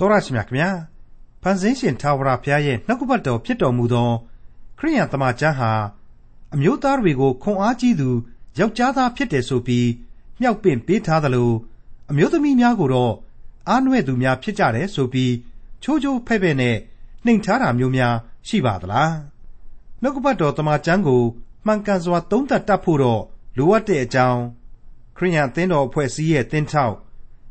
တော်ရရှိမြခင်ဗျာဖန်ဆင်းရှင်ထာဝရဘုရားရဲ့နှုတ်ကပတ်တော်ဖြစ်တော်မူသောခရိယန်တမန်ကျမ်းဟာအမျိုးသားတွေကိုခွန်အားကြီးသူယောက်ျားသားဖြစ်တယ်ဆိုပြီးမြောက်ပင့်ပေးထားသလိုအမျိုးသမီးများကိုတော့အားနွဲ့သူများဖြစ်ကြတယ်ဆိုပြီးချိုးချိုးဖဲ့ဖဲ့နဲ့နှိမ်ထားတာမျိုးများရှိပါသလားနှုတ်ကပတ်တော်တမန်ကျမ်းကိုမှန်ကန်စွာသုံးသပ်တတ်ဖို့တော့လိုအပ်တဲ့အကြောင်းခရိယန်အသင်းတော်အဖွဲ့အစည်းရဲ့တင်းထောက်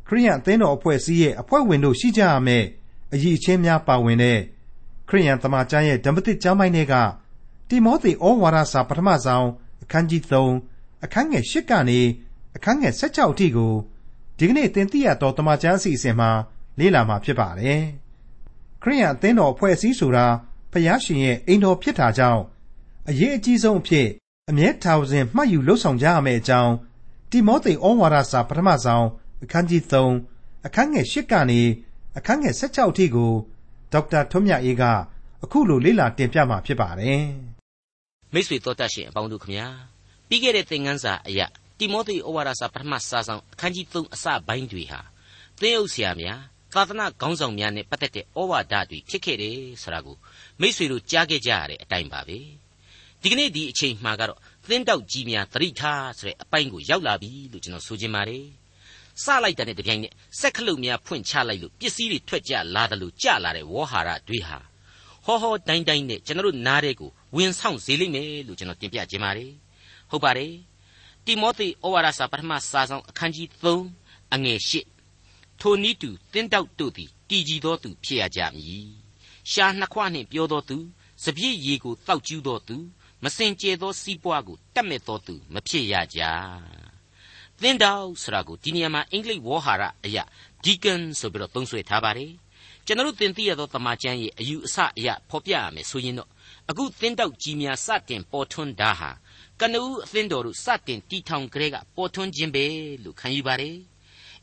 ခရိယန်အသင်းတော်အဖွဲ့အစည်းရဲ့အဖွဲ့ဝင်တို့ရှိကြရမယ်အရေးအချင်းများပါဝင်တဲ့ခရိယန်တမန်ကျမ်းရဲ့ဓမ္မသစ်ကျမ်းပိုင်းတွေကတိမောသေဩဝါဒစာပထမဆုံးအခန်းကြီး3အခန်းငယ်8ကနေအခန်းငယ်16အထိကိုဒီကနေ့သင်သိရသောတမန်ကျမ်းအစီအစဉ်မှာလေ့လာမှာဖြစ်ပါတယ်ခရိယန်အသင်းတော်အဖွဲ့အစည်းဆိုတာဖျားရှင်ရဲ့အိမ်တော်ဖြစ်တာကြောင့်အရေးအကြီးဆုံးအဖြစ်အမြဲထာဝစဉ်မှတ်ယူလှုပ်ဆောင်ကြရမယ့်အကြောင်းတိမောသေဩဝါဒစာပထမဆုံး အခန်းကြီး3အခန်းငယ်8ကနေအခန်းငယ်16အထိကိုဒေါက်တာထွန်းမြတ်အေးကအခုလိုလေ့လာတင်ပြมาဖြစ်ပါတယ်။မိတ်ဆွေတို့တတ်ရှင်အပေါင်းတို့ခမညာပြီးခဲ့တဲ့သင်ခန်းစာအရာတိမောသေဩဝါဒစာပထမစာဆောင်အခန်းကြီး3အစပိုင်းတွေဟာသင်းအုပ်ဆရာများသာသနာခေါင်းဆောင်များနဲ့ပတ်သက်တဲ့ဩဝါဒတွေဖြစ်ခဲ့တယ်ဆိုတာကိုမိတ်ဆွေတို့ကြားခဲ့ကြရတဲ့အတိုင်းပါပဲဒီကနေ့ဒီအချိန်မှကတော့သင်းတောက်ကြီးများသတိထားဆိုတဲ့အပိုင်းကိုရောက်လာပြီလို့ကျွန်တော်ဆိုချင်ပါတယ် စလိုက်တဲ့တပြိုင်နက်စက်ခလုတ်များဖွင့်ချလိုက်လို့ပစ္စည်းတွေထွက်ကြလာတယ်လို့ကြလာတဲ့ဝေါ်ဟာရတွေဟာဟောဟောတိုင်းတိုင်းနဲ့ကျွန်တော်တို့နားတဲ့ကိုဝင်ဆောင်စေလိမ့်မယ်လို့ကျွန်တော်တင်ပြခြင်းပါတယ်ဟုတ်ပါတယ်တိမောသေဩဝါဒစာပထမစာဆောင်အခန်းကြီး3အငယ်8ထိုနည်းတူတင်းတောက်တို့သည်တည်ကြည်သောသူဖြစ်ရကြမည်ရှာနှစ်ခွနှင့်ပြောသောသူစပြည့်ရည်ကိုတောက်ကျူးသောသူမစင်ကြဲသောစီးပွားကိုတတ်မဲ့သောသူမဖြစ်ရကြ သင်းတောက်ဆိုတာကိုဒီနေရာမှာအင်္ဂလိပ်ဝေါ်ဟာရအရာ deacon ဆိုပြီးတော့သုံးစွဲထားပါတယ်ကျွန်တော်တို့သင်သိရသောတမန်ကျမ်းရဲ့အယူအဆအရာဖော်ပြရမယ်ဆိုရင်တော့အခုသင်းတောက်ကြီးများစတင်ပေါ်ထွန်းတာဟာကနဦးအသင်းတော်တို့စတင်တီထောင်ကြတဲ့ကပေါ်ထွန်းခြင်းပဲလို့ခံယူပါတယ်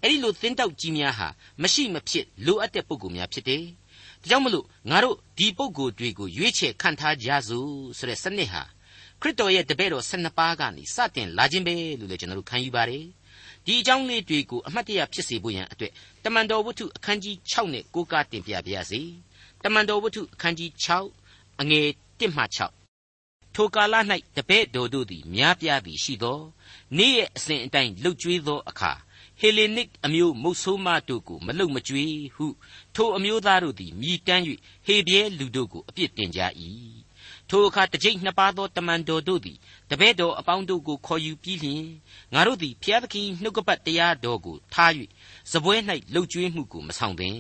အဲ့ဒီလိုသင်းတောက်ကြီးများဟာမရှိမဖြစ်လိုအပ်တဲ့ပုဂ္ဂိုလ်များဖြစ်တယ်ဒါကြောင့်မလို့ငါတို့ဒီပုဂ္ဂိုလ်တွေကိုရွေးချယ်ခံထားကြစို့ဆိုတဲ့စနစ်ဟာ ခရစ်တော်ရဲ့တပည့်တော်12ပါးကနေစတင်လာခြင်းပဲလို့လည်းကျွန်တော်တို့ခံယူပါတယ်ဒီအကြောင်းလေးတွေကိုအမှတ်တရဖြစ်စေဖို့ရန်အတွက်တမန်တော်ဝတ္ထုအခန်းကြီး6နဲ့ကိုးကားတင်ပြပါရစေတမန်တော်ဝတ္ထုအခန်းကြီး6အငယ်1မှ6ထိုကာလ၌တပည့်တော်တို့သည်များပြားသည်ရှိသောနေ့ရဲ့အစဉ်အတိုင်းလှုပ်ကြွေးသောအခါဟေလေနစ်အမျိုးမုတ်ဆိုးမတို့ကိုမလုံမကြွေဟုထိုအမျိုးသားတို့သည်မြည်တမ်း၍ဟေပြဲလူတို့ကိုအပြစ်တင်ကြ၏ ထိုအခါတကြိတ်နှစ်ပါးသောတမန်တော်တို့သည်တပည့်တော်အပေါင်းတို့ကိုခေါ်ယူပြီးလျှင်ငါတို့သည်ဖျားသခင်နှုတ်ကပတ်တရားတော်ကိုထား၍စပွဲ၌လှုပ်ကြွေးမှုကိုမဆောင်သင်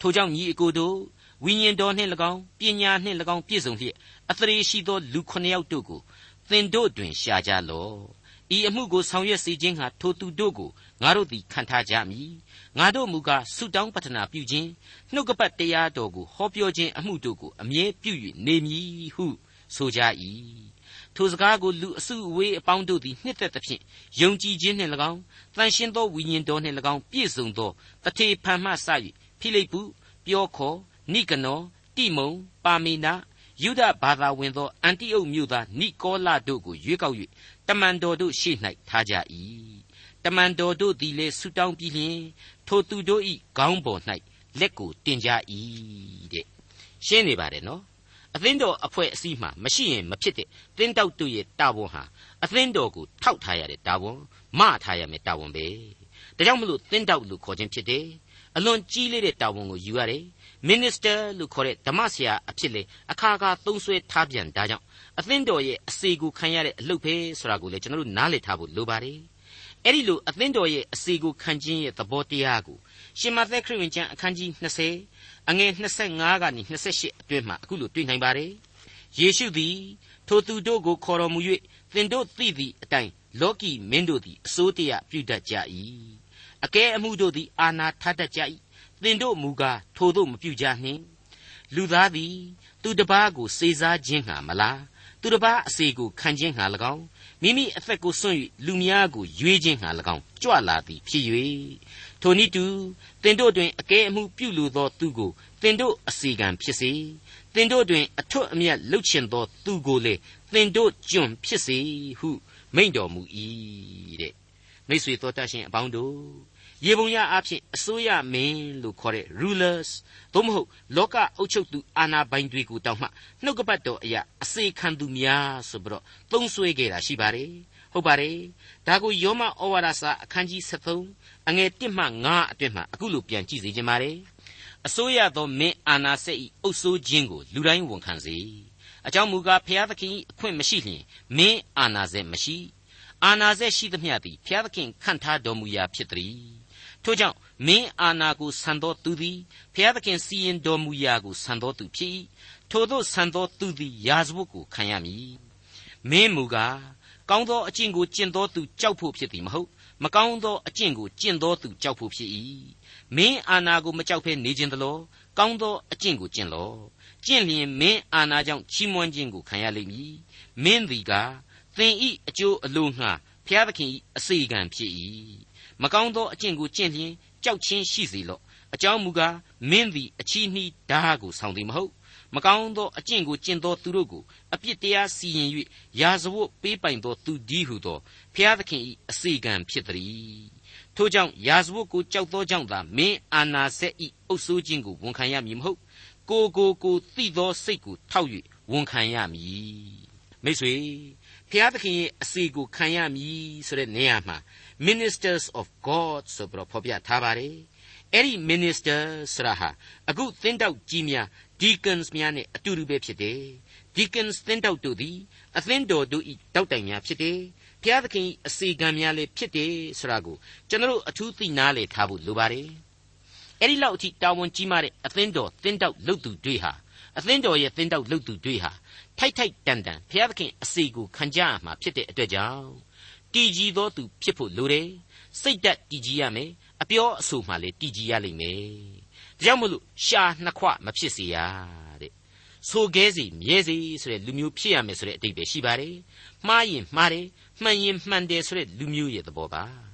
ထိုကြောင့်ညီအကိုတို့ဝိညာဉ်တော်နှင့်၎င်းပညာနှင့်၎င်းပြည့်စုံလျက်အသရေရှိသောလူခုနှစ်ယောက်တို့ကိုသင်တို့တွင်ရှာကြလော့ဤအမှုကိုဆောင်ရွက်စေခြင်းဟာထိုသူတို့ကိုငါတို့သည်ခံထားကြမည် ငါတို့မူကားဆုတောင်းပတနာပြုခြင်းနှုတ်ကပတ်တရားတော်ကိုဟောပြောခြင်းအမှုတို့ကိုအမြဲပြု၍နေမည်ဟုဆိုကြ၏ထိုစကားကိုလူအစုအဝေးအပေါင်းတို့သည်နှစ်သက်သဖြင့်ယုံကြည်ခြင်းနှင့်၎င်းတန်ရှင်းသောဝိညာဉ်တော်နှင့်၎င်းပြည့်စုံသောတထေဖန်မှစ၍ဖိလိပ္ပုပြောခေါ်နိကနောတိမုံပါမေနာယုဒဘာသာဝင်သောအန်တိအုတ်မြို့သားနိကောလတို့ကိုရွေးကောက်၍တမန်တော်တို့ရှေ့၌ထားကြ၏တမန်တော်တို့သည်လည်းဆုတောင်းပြီးလျှင် ထိုသူတို့၏ခေါင်းပေါ်၌လက်ကိုတင်ကြ၏တဲ့ရှင်းနေပါတယ်နော်အသင်းတော်အဖွဲ့အစည်းမှမရှိရင်မဖြစ်တဲ့သင်းတောက်တို့ရဲ့တာဝန်ဟာအသင်းတော်ကိုထောက်ထားရတဲ့တာဝန်မထားရမယ့်တာဝန်ပဲဒါကြောင့်မလို့သင်းတောက်လို့ခေါ်ခြင်းဖြစ်တယ်အလွန်ကြီးလေးတဲ့တာဝန်ကိုယူရတယ် minister လို့ခေါ်တဲ့ဓမ္မဆရာအဖြစ်လေအခါခါသုံးဆွဲထားပြန်ဒါကြောင့်အသင်းတော်ရဲ့အစီကိုခံရတဲ့အလုပ်ပဲဆိုတာကိုလည်းကျွန်တော်တို့နားလည်ထားဖို့လိုပါတယ် အဲ့ဒီလိုအသင်းတော်ရဲ့အစီကိုခံခြင်းရဲ့သဘောတရားကိုရှင်မသက်ခရစ်ဝင်ကျမ်းအခန်းကြီး20အငယ်25ကနေ28အတွင်းမှာအခုလိုတွေ့နိုင်ပါတယ်ယေရှုသည်ထိုသူတို့ကိုခေါ်တော်မူ၍သင်တို့သိသည့်အတိုင်းလောကီမင်းတို့သည်အစိုးတရားပြုတတ်ကြ၏အကဲအမှုတို့သည်အာနာထားတတ်ကြ၏သင်တို့မူကားထိုတို့မပြုကြနှင့်လူသားသည်သူတစ်ပါးကိုစေစားခြင်းဟာမလားသူတစ်ပါးအစေကိုခံခြင်းဟာ၎င်း မိမိအသက်ကိုစွန့်၍လူများကိုရွေးခြင်းဟာ၎င်းကြွလာသည်ဖြစ်၍ထိုနည်းတူသင်တို့တွင်အကဲအမှုပြုလိုသောသူကိုသင်တို့အစီကံဖြစ်စေသင်တို့တွင်အထွတ်အမြတ်လှုပ်ချင်သောသူကိုလေသင်တို့ကျွန်ဖြစ်စေဟုမိန့်တော်မူ၏တဲ့မိတ်ဆွေတော်တတ်ရှင်အပေါင်းတို့ ရေပုံရအဖြစ်အစိုးရမင်းလို့ခေါ်တဲ့ rulers သို့မဟုတ်လောကအုပ်ချုပ်သူအာဏာပိုင်တွေကိုတောင်မှနှုတ်ကပတ်တော်အရာအစေခံသူများဆိုပြီးတော့သုံးဆွဲခဲ့တာရှိပါတယ်ဟုတ်ပါတယ်ဒါကိုယောမဩဝါဒစာအခန်းကြီး73အငယ်1မှ9အတွင်မှအခုလိုပြန်ကြည့်စေချင်ပါတယ်အစိုးရသောမင်းအာဏာစက်ဤအုပ်စိုးခြင်းကိုလူတိုင်းဝန်ခံစေအကြောင်းမူကားဖျားသခင်အခွင့်မရှိလျင်မင်းအာဏာစက်မရှိအာနာစက်ရှိသမျှသည်ဘုရားသခင်ခန့်ထားတော်မူရာဖြစ်သည် ထို့ကြောင့်မင်းအာနာကိုဆန်သောသူသည်ဘုရားသခင်စီရင်တော်မူရာကိုဆန်သောသူဖြစ်၏ထို့သောဆန်သောသူသည်ယာဇဝတ်ကိုခံရမည်မင်းမူကားကောင်းသောအကျင့်ကိုကျင့်သောသူကြောက်ဖို့ဖြစ်သည်မဟုတ်မကောင်းသောအကျင့်ကိုကျင့်သောသူကြောက်ဖို့ဖြစ်၏မင်းအာနာကိုမကြောက်ဘဲနေခြင်းတလို့ကောင်းသောအကျင့်ကိုကျင့်လော့ကျင့်လျင်မင်းအာနာကြောင့်ချီးမွမ်းခြင်းကိုခံရလိမ့်မည်မင်းသည်ကသင်ဤအကျိုးအလိုငှာဖျားသခင်ဤအစေခံဖြစ်၏ မကောင်းသောအကျင့်ကိုကျင့်လျင်ကြောက်ချင်းရှိစေလော့အကြောင်းမူကားမင်းသည်အချီးနှီးဓာတ်ကိုဆောင်သည်မဟုတ်မကောင်းသောအကျင့်ကိုကျင့်သောသူတို့ကိုအပြစ်တရားစီရင်၍ရာဇဝတ်ပေးပိုင်သောသူဒီဟုသောဖျားသခင်ဤအစေခံဖြစ်သည်ထို့ကြောင့်ရာဇဝတ်ကိုကြောက်သောကြောင့်သာမင်းအာနာဆက်ဤအုပ်ဆိုးခြင်းကိုဝန်ခံရမည်မဟုတ်ကိုကိုကိုသိသောစိတ်ကိုထောက်၍ဝန်ခံရမည်မိတ်ဆွေဖျားသခင်ရဲ့အစီကိုခံရမည်ဆိုတဲ့နေရာမှာ ministers of god ဆိုပြီးတော့ဖော်ပြထားပါတယ်အဲ့ဒီ minister ဆိုတာဟာအခုသင်းတောက်ကြီးများ deacons များနဲ့အတူတူပဲဖြစ်တယ် deacons သင်းတောက်တို့သည်အသင်းတော်တို့ဤတောက်တိုင်များဖြစ်တယ်ဖျားသခင်အစီကံများလည်းဖြစ်တယ်ဆိုတာကိုကျွန်တော်အထူးသိနာလေထားဖို့လိုပါတယ်အဲ့ဒီလောက်အထိတာဝန်ကြီးမားတဲ့အသင်းတော်သင်းတောက်လုပ်သူတွေဟာအသင်းတော်ရဲ့သင်းတောက်လုပ်သူတွေဟာထိုက်ထိုက်တန်တန်ဘုရားသခင်အစီကိုခံကြရမှာဖြစ်တဲ့အတွက်ကြောင့် တည်ကြည်သောသူဖြစ်ဖို့လိုတယ်စိတ်တက်တည်ကြည်ရမယ်အပြောအဆိုမှလည်းတည်ကြည်ရလိမ့်မယ်ဒါကြောင့်မို့လို့ရှာနှစ်ခွမဖြစ်စေရတဲ့ဆိုခဲစီမြဲစီဆိုတဲ့လူမျိုးဖြစ်ရမယ်ဆိုတဲ့အတိတ်ပဲရှိပါတယ်မှားရင်မှားတယ်မှန်ရင်မှန်တယ်ဆိုတဲ့လူမျိုးရဲ့သဘောပါ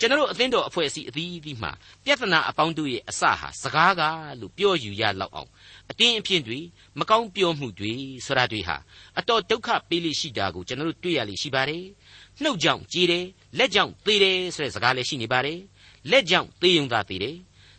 ကျွန်တော်အသင်းတော်အဖွဲ့အစည်းအသီးသီးမှာပြဿနာအပေါင်းတို့ရဲ့အစဟာစကားကလို့ပြောယူရလောက်အောင်အတင်းအဖြစ်တွေမကောင်းပြောမှုတွေဆိုတာတွေဟာအတော်ဒုက္ခပေးလိရှိတာကိုကျွန်တော်တို့တွေ့ရလိရှိပါတယ်နှုတ်ကြောင့်ကြေးတယ်လက်ကြောင့်သေးတယ်ဆိုတဲ့စကားလည်းရှိနေပါတယ်လက်ကြောင့်သေးုံသာသေးတယ်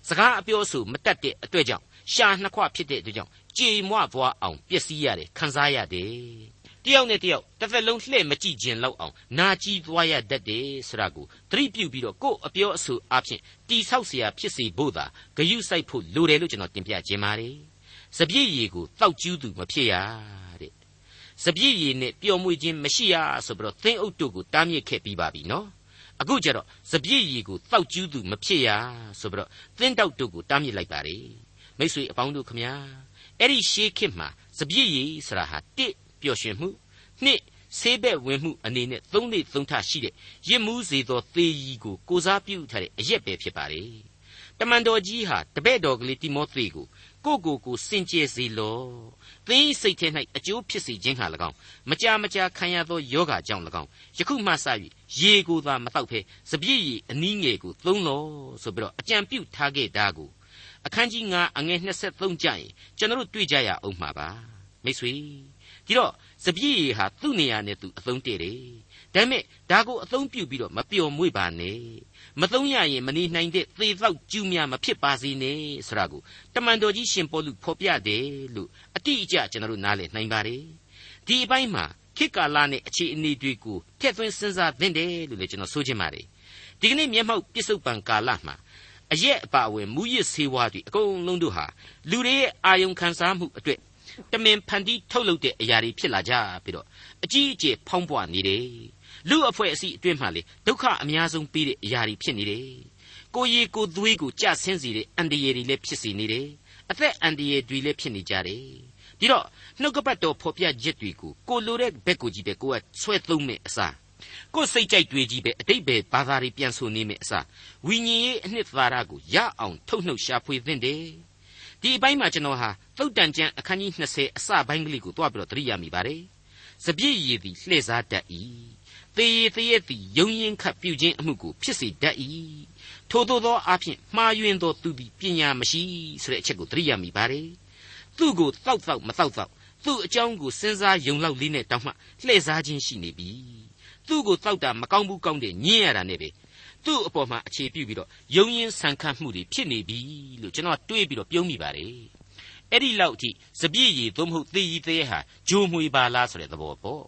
စကားအပြောဆိုမတတ်တဲ့အတွက်ကြောင့်ရှာနှစ်ခွဖြစ်တဲ့အတွက်ကြောင့်ကြေမွသွားအောင်ပျက်စီးရတယ်ခံစားရတယ် တယောက်နဲ့တယောက်တစ်သက်လုံးလှည့်မကြည့်ခြင်းလောက်အောင်နာကြည့်သွားရတတ်တယ်ဆိုတာကိုသတိပြုပြီးတော့ကိုယ့်အပြောအဆိုအဖြစ်တိဆောက်เสียဖြစ်စေဖို့သာဂယုစိုက်ဖို့လိုတယ်လို့ကျွန်တော်တင်ပြခြင်းပါတယ်စပြည့်ရည်ကိုတောက်ကျူးသူမဖြစ်ရတဲ့စပြည့်ရည်နဲ့ပျော်မွေ့ခြင်းမရှိရဆိုပြီးတော့သင်းအုပ်တို့ကိုတားမြစ်ခဲ့ပြီးပါပြီနော်အခုကျတော့စပြည့်ရည်ကိုတောက်ကျူးသူမဖြစ်ရဆိုပြီးတော့သင်းတောက်တို့ကိုတားမြစ်လိုက်ပါလေမိတ်ဆွေအပေါင်းတို့ခမညာအဲ့ဒီရှေးခေတ်မှာစပြည့်ရည်ဆိုတာဟာတစ် ပျော်ရွှင်မှုနှစ်ဆေးဘက်ဝင်မှုအနေနဲ့သုံးလေသုံးထရှိတဲ့ရစ်မှုစေသောသေရီကိုကိုစားပြုထားတဲ့အရက်ပဲဖြစ်ပါလေတမန်တော်ကြီးဟာတပည့်တော်ကလေးတိမောသေကိုကိုကိုကိုစင်ကြယ်စေလောသင်စိတ်ထဲ၌အကျိုးဖြစ်စေခြင်းဟာ၎င်းမကြာမကြာခံရသောယောဂကြောင့်၎င်းယခုမှစ၍ရေကိုသာမတောက်ဖဲစပြည့်ရည်အနည်းငယ်ကိုသုံးလောဆိုပြီးတော့အကြံပြုထားခဲ့တာကိုအခန်းကြီး9အငယ်23ကျရင်ကျွန်တော်တို့တွေ့ကြရအောင်မှာပါမိတ်ဆွေ ဒီတော့စပြည့်ရည်ဟာသူ့နေရာနဲ့သူအသုံးတည့်တယ်ဒါပေမဲ့ဒါကိုအသုံးပြုပြီးတော့မပျော်မွေ့ပါနဲ့မသုံးရရင်မနေနိုင်တဲ့သေသောက်ကျူးများမဖြစ်ပါစေနဲ့ဆိုတာကိုတမန်တော်ကြီးရှင်ပေါလုဖော်ပြတယ်လို့အတိအကျကျွန်တော်တို့နားလည်နိုင်ပါတယ်ဒီအပိုင်းမှာခေတ်ကာလနဲ့အခြေအနေတွေကိုထည့်သွင်းစဉ်းစားသင့်တယ်လို့လည်းကျွန်တော်ဆိုချင်ပါတယ်ဒီကနေ့မျက်မှောက်ပြစ္ဆုတ်ပံကာလမှာအရက်အပါအဝင်မူရစ်ဆေးဝါးတွေအကုန်လုံးတို့ဟာလူတွေရဲ့အာယုံခံစားမှုအတွက် တမင်ဖန်တီးထုတ်လုပ်တဲ့အရာတွေဖြစ်လာကြပြီးတော့အကြီးအကျယ်ဖောင်းပွားနေတယ်လူအဖွဲ့အစည်းအတွင်းမှာလေဒုက္ခအများဆုံးပေးတဲ့အရာတွေဖြစ်နေတယ်ကိုရီကိုသွေးကိုကြဆင်းစေတဲ့အန်ဒီရည်တွေလည်းဖြစ်စေနေတယ်အသက်အန်ဒီရည်တွေလည်းဖြစ်နေကြတယ်ဒီတော့နှုတ်ကပတ်တော်ဖော်ပြချက်တွေကိုကိုလိုတဲ့ဘက်ကိုကြည့်ပဲကိုကဆွဲသုံးမဲ့အစားကိုစိတ်ကြိုက်တွေကြီးပဲအတိတ်ပဲဘာသာတွေပြန်ဆိုနေမဲ့အစားဝိညာဉ်ရေးအနှစ်သာရကိုရအောင်ထုတ်နှုတ်ရှာဖွေသင့်တယ် ဒီအပိုင်းမှာကျွန်တော်ဟာသုတ်တန်ကျမ်းအခန်းကြီး20အစပိုင်းကလေးကိုတွားပြီးတော့သတိရမိပါတယ်စပြည့်ရည်သည်လှည့်စားတတ်၏သေရည်သေရည်သည်ယုံရင်ခတ်ပြုခြင်းအမှုကိုဖြစ်စေတတ်၏ထို့သောသောအဖြစ်မှားယွင်းသောသူသည်ပညာမရှိဆိုတဲ့အချက်ကိုသတိရမိပါတယ်သူ့ကိုတောက်တောက်မတောက်တောက်သူ့အကြောင်းကိုစဉ်းစားယုံလောက်လေးနဲ့တောင်းမှလှည့်စားခြင်းရှိနေပြီသူ့ကိုတောက်တာမကောင်းဘူးကောင်းတယ်ညင်းရတာနဲ့ပဲ သူ့အပေါ်မှာအခြေပြုပြီးတော့ယုံရင်ဆန်ခတ်မှုတွေဖြစ်နေပြီလို့ကျွန်တော်တွေးပြီးတော့ပြုံးမိပါတယ်အဲ့ဒီလောက်အထိစပြည့်ရည်သို့မဟုတ်သေရည်သေးဟာဂျိုမွေပါလားဆိုတဲ့သဘောပေါ့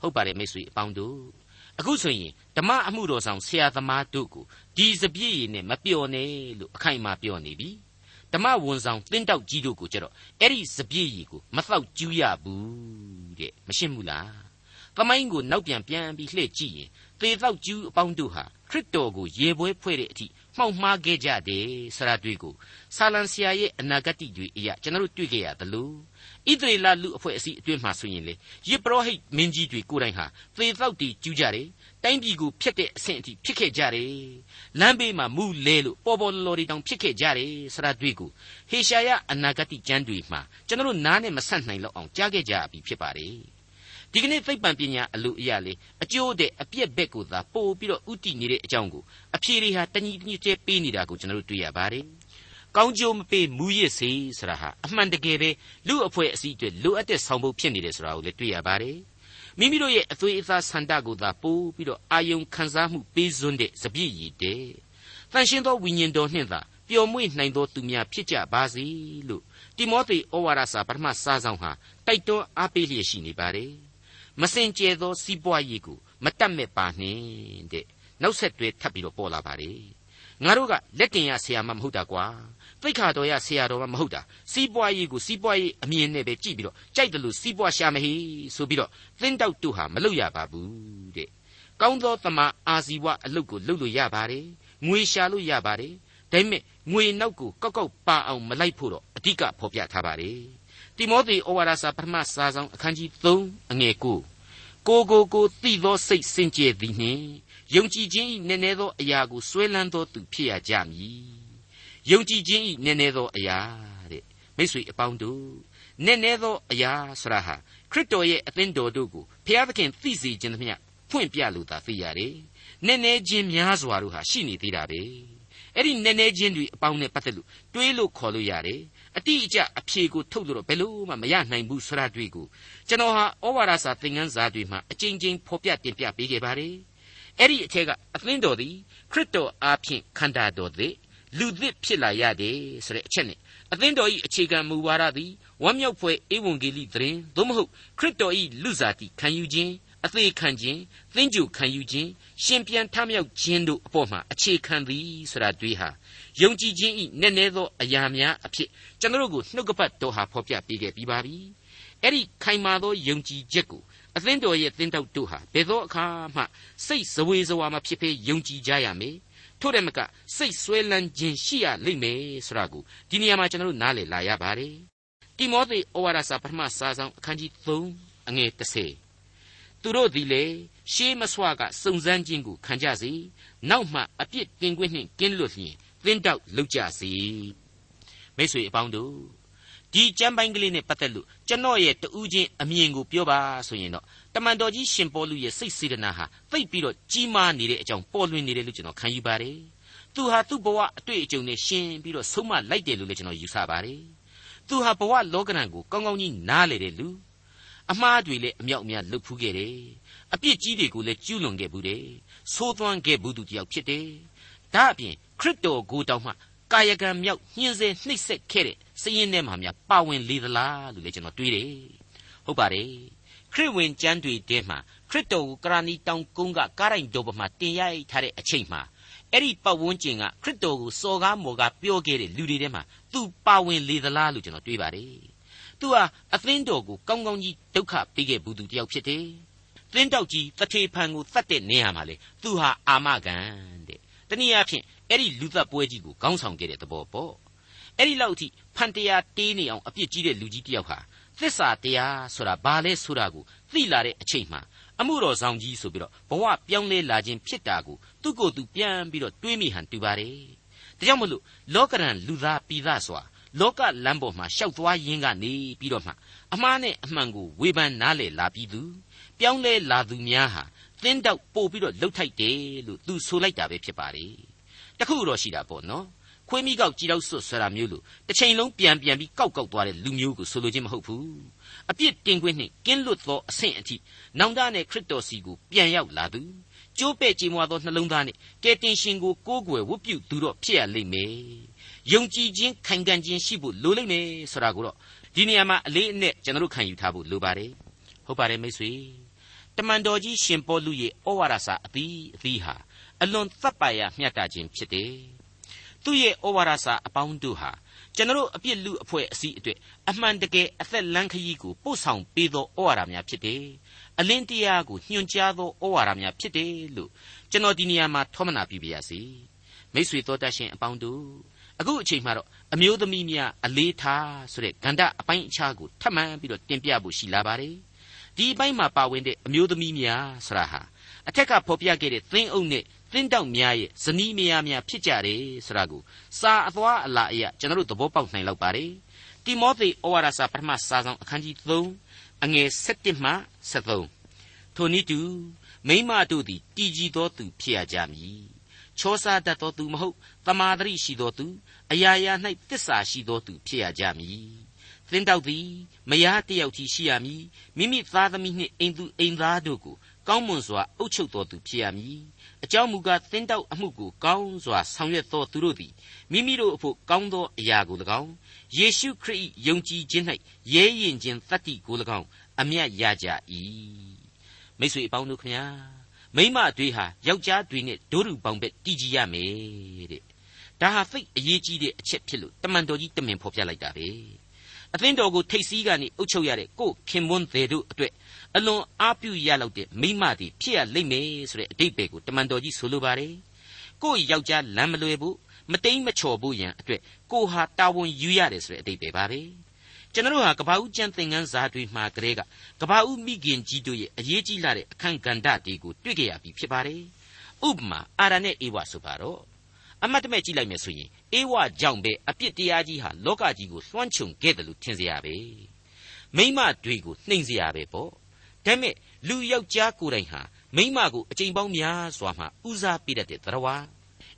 ဟုတ်ပါတယ်မိတ်ဆွေအပေါင်းတို့အခုဆိုရင်ဓမ္မအမှုတော်ဆောင်ဆရာသမားတို့ကိုဒီစပြည့်ရည်နဲ့မပျော်နဲ့လို့အခိုင်အမာပြောနေပြီဓမ္မဝန်ဆောင်တင်းတောက်ကြီးတို့ကိုကြတော့အဲ့ဒီစပြည့်ရည်ကိုမတော့ကျူးရဘူးတဲ့မရှင်းဘူးလားသမိုင်းကိုနောက်ပြန်ပြန်ပြီးလှည့်ကြည့်ရင် သေတော့ကျူးအပေါင်းတို့ဟာခရစ်တော်ကိုရေပွဲဖွဲ့တဲ့အထိမှောက်မှားခဲ့ကြတယ်ဆရာတွေ့ကိုဆာလံဆရာရဲ့အနာဂတ်တွေအရာကျွန်တော်တို့တွေ့ခဲ့ရသလိုဣသရေလလူအဖွဲ့အစည်းအတွင်းမှာဆိုရင်လေယေဘရဟိတ်မင်းကြီးတွေကိုယ်တိုင်ဟာသေတော့တီကျူးကြတယ်တိုင်းပြည်ကိုဖျက်တဲ့အဆင့်အထိဖြစ်ခဲ့ကြတယ်လမ်းဘေးမှာမူလဲလို့ပေါ်ပေါ်လော်ဒီတောင်ဖြစ်ခဲ့ကြတယ်ဆရာတွေ့ကိုဟေရှာယအနာဂတ်ကျမ်းတွေမှာကျွန်တော်တို့နားနဲ့မဆက်နိုင်လောက်အောင်ကြားခဲ့ကြပြီဖြစ်ပါတယ် ဒီကနေ့သိပ္ပံပညာအလို့အရာလေအကျိုးတဲ့အပြက်ဘက်ကိုသာပို့ပြီးတော့ဥတည်နေတဲ့အကြောင်းကိုအဖြေတွေဟာတညီတညွတ်ကျဲပေးနေတာကိုကျွန်တော်တို့တွေ့ရပါတယ်။ကောင်းကျိုးမပေးမူရစ်စေဆိုတာဟာအမှန်တကယ်ပဲလူအဖွဲ့အစည်းအတွက်လိုအပ်တဲ့ဆောင်ပုဒ်ဖြစ်နေတယ်ဆိုတာကိုလည်းတွေ့ရပါတယ်။မိမိတို့ရဲ့အသွေးအသားဆန္ဒကိုသာပို့ပြီးတော့အာယုံခံစားမှုပေးစွန်းတဲ့စပြည့်ရည်တဲ့။တန်ရှင်းသောဝိညာဉ်တော်နှင့်သာပျော်မွေ့နိုင်သောသူများဖြစ်ကြပါစေလို့တိမောသေဩဝါဒစာပထမစာဆောင်ဟာတိုက်တွန်းအားပေးလျက်ရှိနေပါတယ်။ မစင်ကြဲသောစီးပွားရေးကိုမတတ်မဲ့ပါနှင့်တဲ့နောက်ဆက်တွဲထပ်ပြီးတော့ပေါ်လာပါလေငါတို့ကလက်တင်ရဆရာမမဟုတ်တာကွာသိခါတော်ရဆရာတော်မမဟုတ်တာစီးပွားရေးကိုစီးပွားရေးအမြင်နဲ့ပဲကြည့်ပြီးတော့ကြိုက်တယ်လို့စီးပွားရှာမဟေဆိုပြီးတော့သင်းတောက်တို့ဟာမလုပ်ရပါဘူးတဲ့ကောင်းသောတမအာဇီဝအလုပ်ကိုလုပ်လို့ရပါတယ်ငွေရှာလို့ရပါတယ်ဒါပေမဲ့ငွေနောက်ကိုကောက်ကောက်ပါအောင်မလိုက်ဖို့တော့အဓိကဖော်ပြထားပါတယ် တိမောသေဩဝါဒစာပထမစာဆောင်အခန်းကြီး3အငယ်9ကိုကိုကိုသိသောစိတ်စင်ကြယ်သည်နှင့်ယုံကြည်ခြင်း၏နည်းနည်းသောအရာကိုဆွဲလန်းသောသူဖြစ်ရကြမည်ယုံကြည်ခြင်း၏နည်းနည်းသောအရာတဲ့မိတ်ဆွေအပေါင်းတို့နည်းနည်းသောအရာဆရာဟာခရစ်တော်ရဲ့အသင်းတော်တို့ကိုဘုရားသခင်သိစေခြင်းသမျှဖွင့်ပြလို့သာသိရတယ်နည်းနည်းချင်းများစွာတို့ဟာရှိနေသေးတာပဲအဲ့ဒီနည်းနည်းချင်းတွေအပေါင်းနဲ့ပတ်သက်လို့တွေးလို့ခေါ်လို့ရတယ် အတိအကျအဖြေကိုထုတ်လို့တော့ဘယ်လို့မှမရနိုင်ဘူးဆိုတာတွေ့ကိုကျွန်တော်ဟာဩဝါဒစာသင်ခန်းစာတွေမှာအကြိမ်ကြိမ်ဖော်ပြတင်ပြပေးခဲ့ပါတယ်အဲ့ဒီအထက်ကအသင်းတော်သည်ခရစ်တော်အားဖြင့်ခန္ဓာတော်သည်လူသစ်ဖြစ်လာရတယ်ဆိုတဲ့အချက်နဲ့အသင်းတော်၏အခြေခံမူဝါဒသည်ဝမ်းမြောက်ဖွယ်ဧဝံဂေလိသတင်းသို့မဟုတ်ခရစ်တော်၏လူစားတိခံယူခြင်း အသေးခံခြင်းသင်္ကြန်ခံယူခြင်းရှင်ပြန်ထမြောက်ခြင်းတို့အပေါ်မှာအခြေခံသည်ဆိုတာတွေ့ဟာယုံကြည်ခြင်းဤနည်းနည်းသောအရာများအဖြစ်ကျွန်တော်တို့ကိုနှုတ်ကပတ်တော်ဟာဖော်ပြပေးခဲ့ပြီးပါပြီအဲ့ဒီခိုင်မာသောယုံကြည်ချက်ကိုအသင်းတော်ရဲ့သင်းတောက်တို့ဟာဘယ်သောအခါမှစိတ်ဇဝေဇဝါမဖြစ်ဖေးယုံကြည်ကြရမယ်ထို့တယ်မကစိတ်ဆွဲလန်းခြင်းရှိရလိမ့်မယ်ဆိုတာကိုဒီနေရာမှာကျွန်တော်တို့နားလည်လာရပါတယ်တိမောသေဩဝါဒစာပထမစာဆောင်အခန်းကြီး3အငယ်30 သူတို့သည်လေရှေးမဆွကစုံစမ်းခြင်းကိုခံကြစေနောက်မှအပြစ်တင်ခွင့်နှင့်ကင်းလွတ်လျင်သင်းတောက်လုပ်ကြစီမိတ်ဆွေအပေါင်းတို့ဒီကျမ်းပိုင်းကလေးနဲ့ပတ်သက်လို့ကျွန်တော်ရဲ့တူးချင်းအမြင်ကိုပြောပါဆိုရင်တော့တမန်တော်ကြီးရှင်ပေါလုရဲ့စိတ်စေတနာဟာသိပ်ပြီးတော့ကြီးမားနေတဲ့အကြောင်းပေါ်လွင်နေတယ်လို့ကျွန်တော်ခံယူပါတယ်သူဟာသူ့ဘဝအတွေ့အကြုံနဲ့ရှင်းပြီးတော့ဆုံးမလိုက်တယ်လို့လည်းကျွန်တော်ယူဆပါတယ်သူဟာဘဝလောကရန်ကိုကောင်းကောင်းကြီးနားလေတဲ့လူ အမှားတွေလည်းအမြောက်အများလုပ်ဖူးခဲ့တယ်အပြစ်ကြီးတွေကိုလည်းကျူးလွန်ခဲ့ဘူးတယ်သိုးသွမ်းခဲ့ဘူးသူတယောက်ဖြစ်တယ်ဒါအပြင်ခရစ်တော်ကိုတောင်မှကာယကံမြောက်ညှင်းဆဲနှိပ်စက်ခဲ့တဲ့စည်ရင်ထဲမှာများပါဝင်လေသလားလို့လည်းကျွန်တော်တွေးတယ်ဟုတ်ပါတယ်ခရစ်ဝင်ကျမ်းတွေထဲမှာခရစ်တော်ကိုကရဏီတောင်ကုန်းကကားရိုင်တော်ပေါ်မှာတင်ရိုက်ထားတဲ့အချိန်မှာအဲ့ဒီပတ်ဝန်းကျင်ကခရစ်တော်ကိုစော်ကားမော်ကားပြောခဲ့တဲ့လူတွေထဲမှာသူပါဝင်လေသလားလို့ကျွန်တော်တွေးပါတယ် သူဟာအသင်းတော်ကိုကောင်းကောင်းကြီးဒုက္ခပေးခဲ့ဘူးသူတယောက်ဖြစ်တယ်သင်းတောက်ကြီးတထေဖန်ကိုတတ်တဲ့နေရာမှာလေသူဟာအာမခံတဲ့တနည်းအားဖြင့်အဲ့ဒီလူသက်ပွဲကြီးကိုခေါင်းဆောင်ခဲ့တဲ့သဘောပေါ့အဲ့ဒီလောက်အထိဖန်တရားတေးနေအောင်အပြစ်ကြီးတဲ့လူကြီးတယောက်ဟာသစ္စာတရားဆိုတာဘာလဲဆိုတာကိုသိလာတဲ့အချိန်မှာအမှုတော်ဆောင်ကြီးဆိုပြီးတော့ဘဝပြောင်းလဲလာခြင်းဖြစ်တာကိုသူ့ကိုယ်သူပြန်ပြီးတော့တွေးမိဟန်တူပါတယ်ဒါကြောင့်မလို့လောကရန်လူသားပြည်သားစွာ လောကလမ်းပေါ်မှာရှောက်သွားရင်းကနေပြီးတော့မှအမှားနဲ့အမှန်ကိုဝေဖန်နားလည်လာပြီးသူပြောင်းလဲလာသူများဟာသင်းတောက်ပို့ပြီးတော့လှုပ်ထိုက်တယ်လို့သူဆိုလိုက်တာပဲဖြစ်ပါလေတခုတော့ရှိတာပေါ့နော်ခွေးမိကောက်ကြည်တော့ဆွတ်ဆွတာမျိုးလို့တစ်ချိန်လုံးပြန်ပြန်ပြီးကောက်ကောက်သွားတဲ့လူမျိုးကိုဆိုလိုခြင်းမဟုတ်ဘူးအပြစ်တင်ခွင့်နှင့်ကင်းလွတ်သောအဆင့်အထိနောင်တနဲ့ခရစ်တော်စီကိုပြန်ရောက်လာသူကျိုးပဲ့ကြေမွာသောနှလုံးသားနဲ့ကယ်တင်ရှင်ကိုကိုးကွယ်ဝတ်ပြုသူတော့ဖြစ်ရလိမ့်မယ် ယုံကြည်ခြင်းခိုင်ခံ့ခြင်းရှိဖို့လိုလိမ့်မယ်ဆိုတာကိုတော့ဒီနေရာမှာအလေးအနက်ကျွန်တော်တို့ခံယူထားဖို့လိုပါတယ်ဟုတ်ပါတယ်မိတ်ဆွေတမန်တော်ကြီးရှင်ပေါလုရဲ့ဩဝါဒစာအသီးအသီးဟာအလွန်သက်ပါရမျှတခြင်းဖြစ်တယ်သူ့ရဲ့ဩဝါဒစာအပေါင်းတို့ဟာကျွန်တော်အပြစ်လူအဖွဲ့အစည်းအတွက်အမှန်တကယ်အသက်လန်းခရီးကိုပို့ဆောင်ပေးသောဩဝါဒများဖြစ်တယ်။အလင်းတရားကိုညွှန်ကြားသောဩဝါဒများဖြစ်တယ်လို့ကျွန်တော်ဒီနေရာမှာထောမနာပြပါရစေ။မိတ်ဆွေတော်တတ်ရှင်အပေါင်းတို့ အခုအချိန်မှတော့အမျိုးသမီးများအလေးထားဆိုတဲ့ဂန္ဓအပိုင်းအခြားကိုထပ်မံပြီးတော့တင်ပြဖို့ရှိလာပါတယ်။ဒီအပိုင်းမှာပါဝင်တဲ့အမျိုးသမီးများဆိုတာဟာအထက်ကဖော်ပြခဲ့တဲ့သင်းအုပ်နဲ့သင်းတောက်များရဲ့ဇနီးမယားများဖြစ်ကြတယ်ဆိုတာကိုစာအသွားအလာအရကျွန်တော်တို့သဘောပေါက်နိုင်လောက်ပါတယ်တိမောသေဩဝါဒစာပထမစာဆောင်အခန်းကြီး3အငယ်7မှ73ထိုနည်းတူမိမတို့သည်တည်ကြည်သောသူဖြစ်ရကြမည် ချောစားတတ်သောသူမဟုတ်တမာတရိရှိသောသူအရာရာ၌တစ္ဆာရှိသောသူဖြစ်ရကြမည်သင်တောက်သည်မယားတယောက်ကြီးရှိရမည်မိမိသားသမီးနှင့်အိမ်သူအိမ်သားတို့ကိုကောင်းမွန်စွာအုပ်ချုပ်တော်သူဖြစ်ရမည်အကြောင်းမူကားသင်တောက်အမှုကိုကောင်းစွာဆောင်ရွက်သောသူတို့သည်မိမိတို့အဖို့ကောင်းသောအရာကို၎င်းယေရှုခရစ်ယုံကြည်ခြင်း၌ရဲရင်ခြင်းတတ္တိကို၎င်းအမျက်ရကြ၏မိတ်ဆွေအပေါင်းတို့ခမညာ မိမတွေဟာယောက်ျားတွေနဲ့ဒိုးရူပေါင်းပဲတည်ကြည်ရမယ်တဲ့ဒါဟာသိအရေးကြီးတဲ့အချက်ဖြစ်လို့တမန်တော်ကြီးတမင်ဖော်ပြလိုက်တာပဲအသင်းတော်ကိုထိတ်စည်းကနေအုပ်ချုပ်ရတဲ့ကိုခင်မွန်းသေးတို့အတွက်အလွန်အားပြုရလောက်တဲ့မိမသည်ဖြစ်ရလိမ့်မယ်ဆိုတဲ့အတိတ်ပဲကိုတမန်တော်ကြီးဆိုလိုပါတယ်ကိုယောက်ျားလမ်းမလွယ်ဘူးမတိမ်မချော်ဖို့ရန်အတွက်ကိုဟာတာဝန်ယူရတယ်ဆိုတဲ့အတိတ်ပဲပါပဲ ကျွန်တော်တို့ဟာကဘာဦးကျမ်းသင်ခန်းစာတွေမှာကလေးကကဘာဦးမိခင်ကြီးတို့ရဲ့အရေးကြီးလာတဲ့အခန့်ကဏ္ဍတွေကိုတွေ့ကြရပြီဖြစ်ပါတယ်။ဥပမာအာရနဲ့အေဝါဆိုပါတော့အမတ်တမဲ့ကြည့်လိုက်မယ်ဆိုရင်အေဝါကြောင့်ပဲအပြစ်တရားကြီးဟာလောကကြီးကိုလွှမ်းခြုံခဲ့တယ်လို့ထင်စရာပဲ။မိမတွေကိုနှိမ်စရာပဲပေါ့။ဒါပေမဲ့လူယောက်ျားကိုယ်တိုင်ဟာမိမကိုအချိန်ပေါင်းများစွာမှဦးစားပေးတတ်တဲ့သရဝါ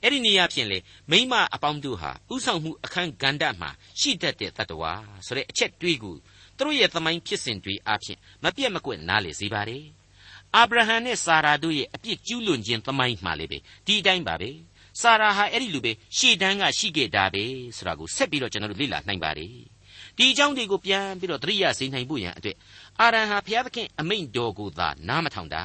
အဲ့ဒီနေရာဖြင့်လေမိမအပေါင်းတို့ဟာဥဆောင်မှုအခန်းကဏ္ဍမှာရှိတတ်တဲ့တတ္တဝါဆိုတဲ့အချက်တွေးကိုသူတို့ရဲ့သမိုင်းဖြစ်စဉ်တွေအပြင်မပြတ်မကွက်နားလေစေပါတယ်အာဗြဟံနဲ့စာရာတို့ရဲ့အပြစ်ကျူးလွန်ခြင်းသမိုင်းမှာလေပဲဒီအတိုင်းပါပဲစာရာဟာအဲ့ဒီလိုပဲရှေ့တန်းကရှိခဲ့တာပဲဆိုတာကိုဆက်ပြီးတော့ကျွန်တော်တို့လေ့လာနိုင်ပါတယ်ဒီအကြောင်းတွေကိုပြန်ပြီးတော့သတိရစေနိုင်ဖို့ရန်အတွက်အာရန်ဟာဘုရားသခင်အမိန့်တော်ကိုသာနားမထောင်တာ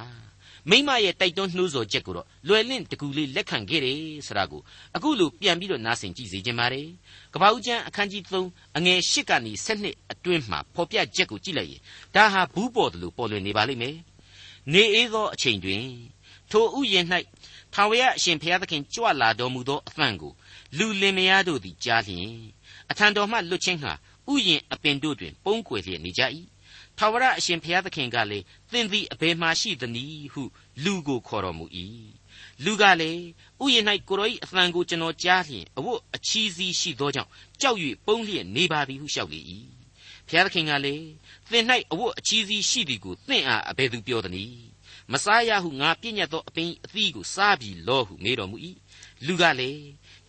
မိမရဲ့တိုက်တွန်းနှိုးဆော်ချက်ကိုတော့လွယ်လင့်တကူလေးလက်ခံခဲ့တယ်ဆိုတာကိုအခုလိုပြန်ပြီးတော့နားဆင်ကြည့်စေခြင်းပါတယ်ကပ္ပဦးကျမ်းအခန်းကြီး3အငယ်8ကနေ7အတွင်းမှာဖော်ပြချက်ကိုကြည့်လိုက်ရင်ဒါဟာဘူးပေါ်တယ်လို့ပေါ်လွင်နေပါလိမ့်မယ်နေအေးသောအချိန်တွင်ထိုဥယျာဉ်၌ထာဝရအရှင်ဘုရားသခင်ကြွလာတော်မူသောအသံကိုလူလင်မယားတို့သည်ကြားလျင်အထံတော်မှလွတ်ခြင်းဟာဥယျာဉ်အပင်တို့တွင် ပုန်းကွယ်လျက်နေကြ၏ ထာဝရအရှင်ဘုရားသခင်ကလည်းသင်သည်အဘယ်မှရှိသနည်းဟုလူကိုခေါ်တော်မူ၏လူကလည်းဥယျာဉ်၌ကိုရော၏အသံကိုကျွန်တော်ကြားလျင်အဝတ်အချီးစီးရှိသောကြောင့်ကြောက်၍ပုန်းလျက်နေပါသည်ဟုလျှောက်လေ၏ဘုရားသခင်ကလည်းသင်၌အဝတ်အချီးစီးရှိသည်ကိုသင်အားအဘယ်သူပြောသနည်းမစားရဟုငါပြည့်ညတ်သောအပင်အသီးကိုစားပြီလောဟုမေးတော်မူ၏လူကလည်း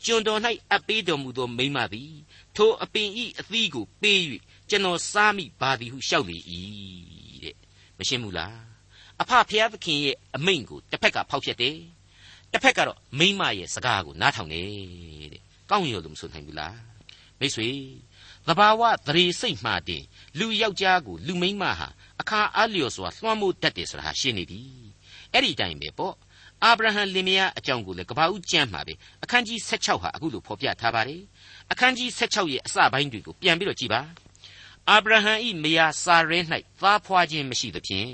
ကျွန်တော်၌အပ်ပေးတော်မူသောမိမသည်ထိုအပင်ဤအသီးကိုပေး၍ ကျွန်တော်စားမိပါသည်ဟုလျှောက်လေ၏တဲ့မရှင်းဘူးလားအဖဖျားသခင်ရဲ့အမိန့်ကိုတစ်ဖက်ကဖောက်ဖျက်တယ်တစ်ဖက်ကတော့မိမရဲ့စကားကိုနားထောင်တယ်တဲ့ကောင်းရောလို့မဆိုနိုင်ဘူးလားမိတ်ဆွေသဘာဝသရေစိတ်မှတင်လူယောက်ျားကိုလူမိန်းမဟာအခါအားလျော်စွာလွှမ်းမိုးတတ်တယ်ဆိုတာရှင်းနေပြီအဲ့ဒီတိုင်းပဲပေါ့အာဗြဟံလင်မယားအကြောင်းကိုလည်းကပ္ပဦးကျမ်းမှာပဲအခန်းကြီး16ဟာအခုလိုဖော်ပြထားပါတယ်အခန်းကြီး16ရဲ့အစပိုင်းတွေကိုပြန်ပြီးတော့ကြည့်ပါ အာဗြဟံဤမယားစာရဲ၌သားဖွာခြင်းမရှိသဖြင့်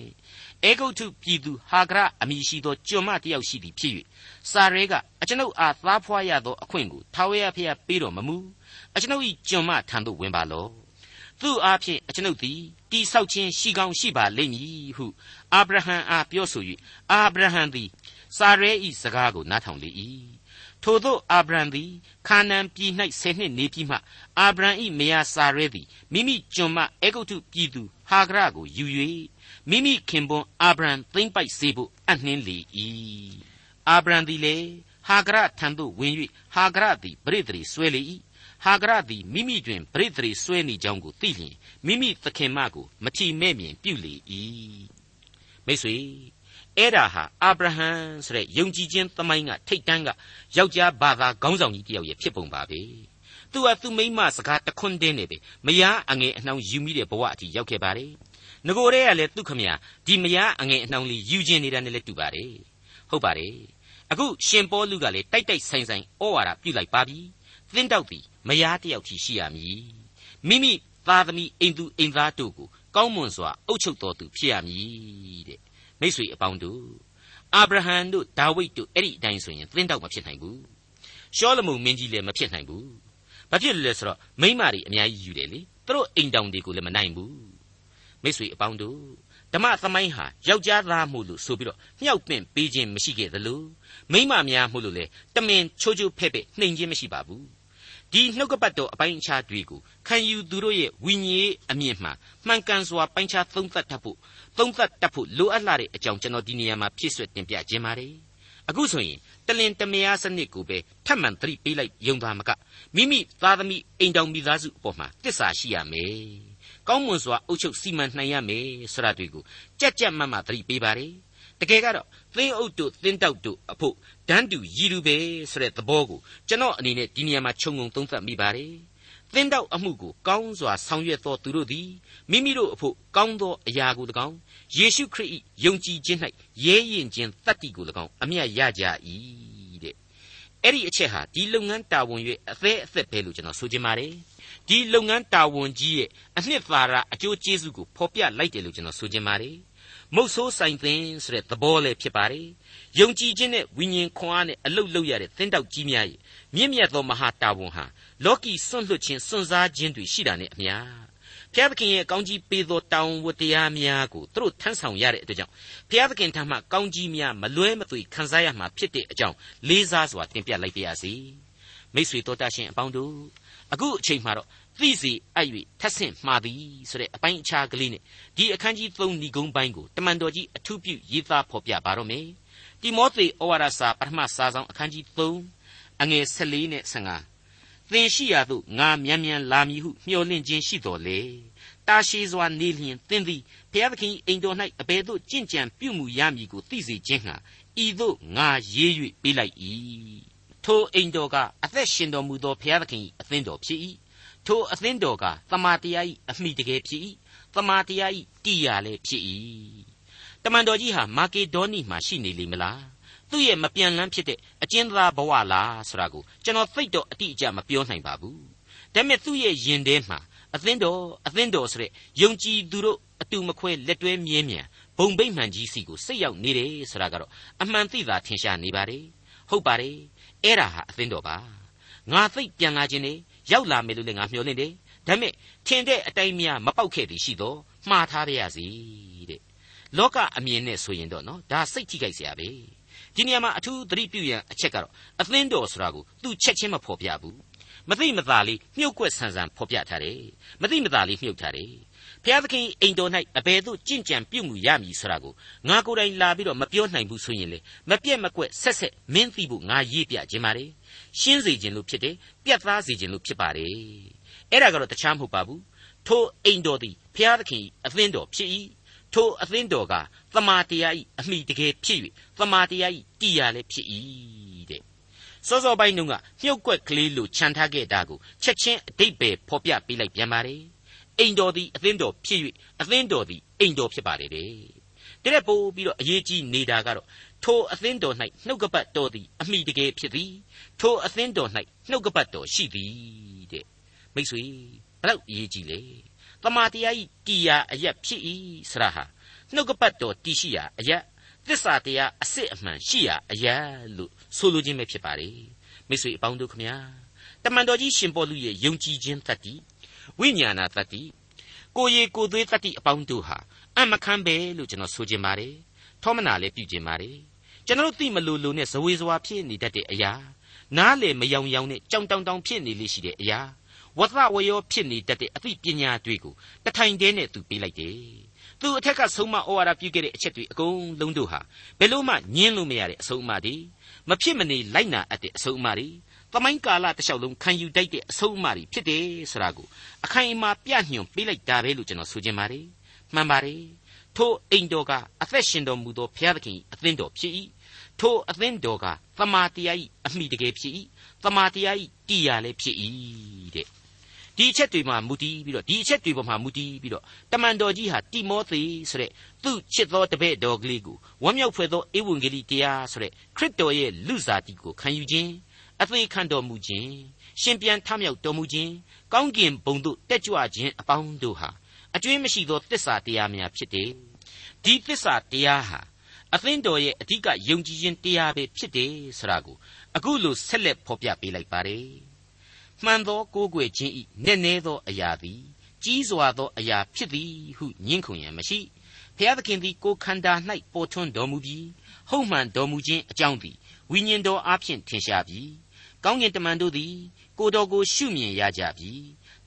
အေဂုတ်ထုပြည်သူဟာဂရအမည်ရှိသောကျွန်မတယောက်ရှိသည်ဖြစ်၍စာရဲကအကျွန်ုပ်အားသားဖွာရသောအခွင့်ကိုထာဝရဘုရားပေးတော်မမူအကျွန်ုပ်၏ကျွန်မထံသို့ဝင်ပါလော့သူ့အားဖြင့်အကျွန်ုပ်သည်တိဆောက်ခြင်းရှိကောင်းရှိပါလိမ့်မည်ဟုအာဗြဟံအားပြောဆို၍အာဗြဟံသည်စာရဲ၏စကားကိုနားထောင်လေ၏ ထို့သောအာဗြံသည်ခါနန်ပြည်၌ဆယ်နှစ်နေပြီးမှအာဗြံ၏မယားစာရဲသည်မိမိကျွန်မအေဂုတ်ထုပြည်သူဟာဂရကိုယူ၍မိမိခင်ပွန်းအာဗြံသိမ့်ပိုက်စေဖို့အနှင်းလေ၏အာဗြံသည်လေဟာဂရထံသို့ဝင်၍ဟာဂရသည်ပရိသေဆွဲလေ၏ဟာဂရသည်မိမိတွင်ပရိသေဆွဲနေကြောင်းကိုသိလျင်မိမိသခင်မကိုမထီမဲ့မြင်ပြုလေ၏မိတ်ဆွေ အဲ့ဒါဟာအာဗြဟံဆိုတဲ့ယုံကြည်ခြင်းသမိုင်းကထိတ်တန်းကယောက်ျားဘာသာခေါင်းဆောင်ကြီးတယောက်ရဲ့ဖြစ်ပုံပါပဲသူဟာသူ့မိန်းမစကားတခွန်းတင်းနေပဲမယားအငယ်အနှောင်ယူမိတဲ့ဘဝအထိရောက်ခဲ့ပါတယ်ငကိုရဲကလည်းသူ့ခမဒီမယားအငယ်အနှောင်လေးယူခြင်းနေတာနဲ့လည်းတူပါတယ်ဟုတ်ပါတယ်အခုရှင်ပေါလုကလည်းတိုက်တိုက်ဆိုင်ဆိုင်ဩဝါဒပြုလိုက်ပါပြီသင်းတောက်ပြီမယားတယောက်ထိရှိရမည်မိမိသားသမီးအိမ်သူအိမ်သားတို့ကိုကောင်းမွန်စွာအုပ်ချုပ်တော်သူဖြစ်ရမည်တဲ့ မိတ်ဆွေအပေါင်းတို့အာဗြဟံတို့ဒါဝိဒ်တို့အဲ့ဒီအတိုင်းဆိုရင်သင်းတောက်မဖြစ်နိုင်ဘူးရှောလမုန်မင်းကြီးလည်းမဖြစ်နိုင်ဘူးဘာဖြစ်လို့လဲဆိုတော့မိမတွေအများကြီးယူတယ်လေသူတို့အိမ်တောင်တွေကိုလည်းမနိုင်ဘူးမိတ်ဆွေအပေါင်းတို့ဓမ္မသမိုင်းဟာယောက်ျားသားမှုလို့ဆိုပြီးတော့မြောက်ပင့်ပေးခြင်းမရှိခဲ့သလိုမိမများမှုလို့လေတမင်ချိုးချိုးဖဲ့ဖဲ့နှိမ်ခြင်းမရှိပါဘူး ဒီနှုတ်ကပတ်တော်အပိုင်းအခြားတွေကိုခံယူသူတို့ရဲ့ဝိညာဉ်အမြင့်မှမှန်ကန်စွာပိုင်းခြားသုံးသပ်တတ်ဖို့သုံးသပ်တတ်ဖို့လိုအပ်လာတဲ့အကြောင်းကျွန်တော်ဒီနေရာမှာဖြည့်ဆွတ်တင်ပြခြင်းပါတယ်အခုဆိုရင်တလင်တမယားစနစ်ကိုပဲထပ်မံသတိပေးလိုက်ယုံသားမကမိမိသားသမီးအိမ်တောင်မိသားစုအပေါ်မှာတစ္ဆာရှိရမယ်ကောင်းမွန်စွာအုပ်ချုပ်စီမံနိုင်ရမယ်ဆိုတာတွေကိုကြက်ကြက်မတ်မသတိပေးပါတယ် တကယ်ကတော့သင်းအုပ်တို့သင်းတောက်တို့အဖို့ဒန်းတူရည်လူပဲဆိုတဲ့သဘောကိုကျွန်တော်အနေနဲ့ဒီနေရာမှာခြုံငုံသုံးသပ်မိပါတယ်သင်းတောက်အမှုကိုကောင်းစွာဆောင်ရွက်သောသူတို့သည်မိမိတို့အဖို့ကောင်းသောအရာကို၎င်းယေရှုခရစ်၏ယုံကြည်ခြင်း၌ရဲရင်ခြင်းတတ္တိကို၎င်းအမြတ်ရကြ၏တဲ့အဲ့ဒီအချက်ဟာဒီလုပ်ငန်းတာဝန်၍အသေးအသက်ပဲလို့ကျွန်တော်ဆိုချင်ပါတယ်ဒီလုပ်ငန်းတာဝန်ကြီးရဲ့အနှစ်သာရအကျိုးကျေးဇူးကိုဖော်ပြလိုက်တယ်လို့ကျွန်တော်ဆိုချင်ပါတယ် မုတ်ဆိုးဆိုင်သင်ဆိုတဲ့သဘောလည်းဖြစ်ပါတယ်ယုံကြည်ခြင်းနဲ့ဝိညာဉ်ခွန်အားနဲ့အလုတ်လုတ်ရတဲ့သင်းတောက်ကြီးများရဲ့မြင့်မြတ်သောမဟာတာဝန်ဟာလောကီစွန့်လွတ်ခြင်းစွန့်စားခြင်းတွေရှိတာနဲ့အမျှဖျားသခင်ရဲ့ကောင်းကြီးပေးသောတောင်းဝတရားများကိုသူတို့ထမ်းဆောင်ရတဲ့အတွက်ကြောင့်ဖျားသခင်ထံမှကောင်းကြီးများမလွဲမသွေခံစားရမှာဖြစ်တဲ့အကြောင်းလေးစားစွာတင်ပြလိုက်ပါရစေမိษွေတော်တတ်ရှင်အပေါင်းတို့အခုအချိန်မှတော့ သိစီအပ်၍ထပ်ဆင့်မှားသည်ဆိုတဲ့အပိုင်းအခြားကလေးနဲ့ဒီအခန်းကြီး3ဏီကုန်းပိုင်းကိုတမန်တော်ကြီးအထူးပြုရေးသားဖော်ပြပါတော့မယ်တိမောသေဩဝါဒစာပထမစာဆောင်အခန်းကြီး3အငယ်14နဲ့15သင်ရှိရာသို့ငါမြန်မြန်လာမည်ဟုမျှော်လင့်ခြင်းရှိတော်လေတာရှိစွာနေလျင်သင်သည်ဘုရားသခင်အိမ်တော်၌အဘယ်သို့ကြင့်ကြံပြုမှုရမည်ကိုသိစေခြင်းဟာဤသို့ငါရေး၍ပေးလိုက်၏ထိုအိမ်တော်ကအသက်ရှင်တော်မူသောဘုရားသခင်၏အသင်းတော်ဖြစ်၏ ထိုအသင်းတော်ကသမာတရား၏အမိတကယ်ဖြစ်၏သမာတရား၏တရားလည်းဖြစ်၏တမန်တော်ကြီးဟာမာကေဒေါနီမှာရှိနေလိမ့်မလားသူ့ရဲ့မပြန်လန်းဖြစ်တဲ့အကျဉ်းသားဘဝလားဆိုတာကိုကျွန်တော်သိတော့အတိအကျမပြောနိုင်ပါဘူးဒါပေမဲ့သူ့ရဲ့ယင်ထဲမှာအသင်းတော်အသင်းတော်ဆိုတဲ့ယုံကြည်သူတို့အတူမခွဲလက်တွဲမြဲမြံဘုံဗိမှန်ကြီးစီကိုစိတ်ရောက်နေတယ်ဆိုတာကတော့အမှန်သိတာထင်ရှားနေပါတယ်ဟုတ်ပါတယ်အဲ့ဒါဟာအသင်းတော်ပါငါသိပြန်လာခြင်းနေ ရောက်လာမယ်လို့လည်းငါမျှော်လင့်တယ်ဒါပေမဲ့ထင်တဲ့အတိုင်းများမပေါက်ခဲ့သည်ရှိတော့မှားထားပါရစေတဲ့လောကအမြင်နဲ့ဆိုရင်တော့နော်ဒါစိတ်ထိခိုက်စရာပဲဒီနေရာမှာအထူးသတိပြုရန်အချက်ကတော့အသင်းတော်ဆိုတာကိုသူချက်ချင်းမဖော်ပြဘူးမသိမသာလေးမြုပ်ကွက်ဆန်ဆန်ဖော်ပြထားတယ်မသိမသာလေးမြုပ်ထားတယ်ဘုရားသခင်အိမ်တော်၌အဘယ်သို့ကြင်ကြံပြုမှုရမည်ဆိုတာကိုငါကိုယ်တိုင်လာပြီးတော့မပြောနိုင်ဘူးဆိုရင်လေမပြက်မကွက်ဆက်ဆက်မင်းသိဖို့ငါရေးပြခြင်းပါလေ ရှင်းစေခြင်းလို့ဖြစ်တယ်ပြတ်သားစေခြင်းလို့ဖြစ်ပါတယ်အဲ့ဒါကတော့တခြားမဟုတ်ပါဘူးထိုအိမ်တော်သည်ဖျားသခင်အသင်းတော်ဖြစ်၏ထိုအသင်းတော်ကသမာတရား၏အမိတကယ်ဖြစ်၍သမာတရား၏တရားလည်းဖြစ်၏တဲ့စောစောပိုင်းတုန်းကမြုပ်ကွက်ကလေးလိုခြံထားခဲ့တာကိုချက်ချင်းအတိတ်ပဲဖော်ပြပေးလိုက်ပြန်ပါတယ်အိမ်တော်သည်အသင်းတော်ဖြစ်၍အသင်းတော်သည်အိမ်တော်ဖြစ်ပါတယ်တဲ့ တဲ့ပို့ပြီးတော့အရေးကြီးနေတာကတော့ထိုအသင်းတော်၌နှုတ်ကပတ်တော်သည်အမိတကယ်ဖြစ်သည်ထိုအသင်းတော်၌နှုတ်ကပတ်တော်ရှိသည်တဲ့မိတ်ဆွေဘလောက်အရေးကြီးလဲတမာတရားဤတီယာအရက်ဖြစ်၏ဆရာဟာနှုတ်ကပတ်တော်တည်ရှိရာအရက်သစ္စာတရားအစစ်အမှန်ရှိရာအရက်လို့ဆိုလိုခြင်းပဲဖြစ်ပါလေမိတ်ဆွေအပေါင်းတို့ခမညာတမန်တော်ကြီးရှင်ပေါလုရဲ့ယုံကြည်ခြင်းတတ္တိဝိညာဏတတ္တိကိုရီကိုသွေးတတ္တိအပေါင်းတို့ဟာ အမခမ်းပဲလို့ကျွန်တော်ဆိုခြင်းပါတယ်ထောမနာလည်းပြုခြင်းပါတယ်ကျွန်တော်သိမလို့လို့နဲ့ဇဝေဇဝါဖြစ်နေတတ်တဲ့အရာနားလေမယောင်ယောင်နဲ့ကြောင်တောင်တောင်ဖြစ်နေလိမ့်ရှိတဲ့အရာဝသဝယောဖြစ်နေတတ်တဲ့အသိပညာတွေကိုတထိုင်တည်းနဲ့သူပေးလိုက်တယ်သူအထက်ကဆုံးမဩဝါဒပြုခဲ့တဲ့အချက်တွေအကုန်လုံးတို့ဟာဘယ်လို့မှညင်းလို့မရတဲ့အဆုံးအမတွေမဖြစ်မနေလိုက်နာအပ်တဲ့အဆုံးအမတွေသမိုင်းကာလတစ်လျှောက်လုံးခံယူတတ်တဲ့အဆုံးအမတွေဖြစ်တယ်ဆိုတာကိုအခိုင်အမာပြညွှန်ပေးလိုက်တာပဲလို့ကျွန်တော်ဆိုချင်ပါတယ် မှန်ပါတယ်ထိုအိမ်တော်ကအသက်ရှင်တော်မူသောဘုရားသခင်အသင်းတော်ဖြစ်၏ထိုအသင်းတော်ကသမာတရား၏အမိတကယ်ဖြစ်၏သမာတရား၏တရားလည်းဖြစ်၏တဲ့ဒီအချက်တွေမှာမူတည်ပြီးတော့ဒီအချက်တွေပေါ်မှာမူတည်ပြီးတော့တမန်တော်ကြီးဟာတိမောသေဆိုတဲ့သူ့ချစ်သောတပည့်တော်ကလေးကိုဝမ်းမြောက်ဖွယ်သောဧဝံဂေလိတရားဆိုတဲ့ခရစ်တော်ရဲ့လူစားတိကိုခံယူခြင်းအသေးခံတော်မူခြင်းရှင်ပြန်ထမြောက်တော်မူခြင်းကောင်းကင်ဘုံသို့တက်ကြွခြင်းအပေါင်းတို့ဟာ အကျွင်းမရှိသောတစ္ဆာတရားများဖြစ်တယ်ဒီတစ္ဆာတရားဟာအသင်းတော်ရဲ့အဓိကယုံကြည်ခြင်းတရားပဲဖြစ်တယ်ဆိုတာကိုအခုလိုဆက်လက်ဖော်ပြပေးလိုက်ပါတယ်မှန်သောကိုးကွယ်ခြင်းဤနည်းနည်းသောအရာသည်ကြီးစွာသောအရာဖြစ်သည်ဟုညင်းခုန်ရန်မရှိဖျားသခင်သည်ကိုခန္ဓာ၌ပေါ်ထွန်းတော်မူပြီးဟုတ်မှန်တော်မူခြင်းအကြောင်းသည်ဝိညာဉ်တော်အားဖြင့်ထင်ရှားပြီးကောင်းကင်တမန်တို့သည်ကိုတော်ကိုရှုမြင်ရကြပြီ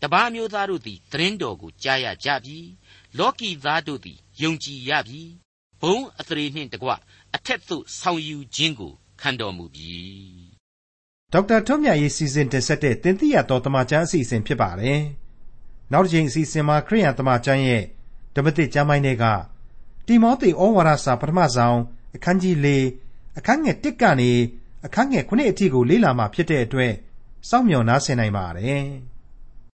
တပားမျိုးသားတို့သည်သတင်းတော်ကိုကြားရကြပြီလောကီသားတို့သည်ယုံကြည်ရပြီဘုံအသရေနှင့်တကွအထက်သို့ဆောင်ယူခြင်းကိုခံတော်မူပြီဒေါက်တာထွန်းမြတ်ရေးစီစဉ်တင်ဆက်တဲ့တင်ပြတော်တမချန်းအစီအစဉ်ဖြစ်ပါတယ်နောက်တစ်ချိန်အစီအစဉ်မှာခရိယန်တမချန်းရဲ့ဓမ္မသစ်ကျမ်းပိုင်းတွေကတိမောသေဩဝါဒစာပထမဆုံးအခန်းကြီး၄အခန်းငယ်၁ကနေအခန်းငယ်9အထိကိုလေ့လာမှာဖြစ်တဲ့အတွက်စောင့်မျှော်နားဆင်နိုင်ပါတယ်။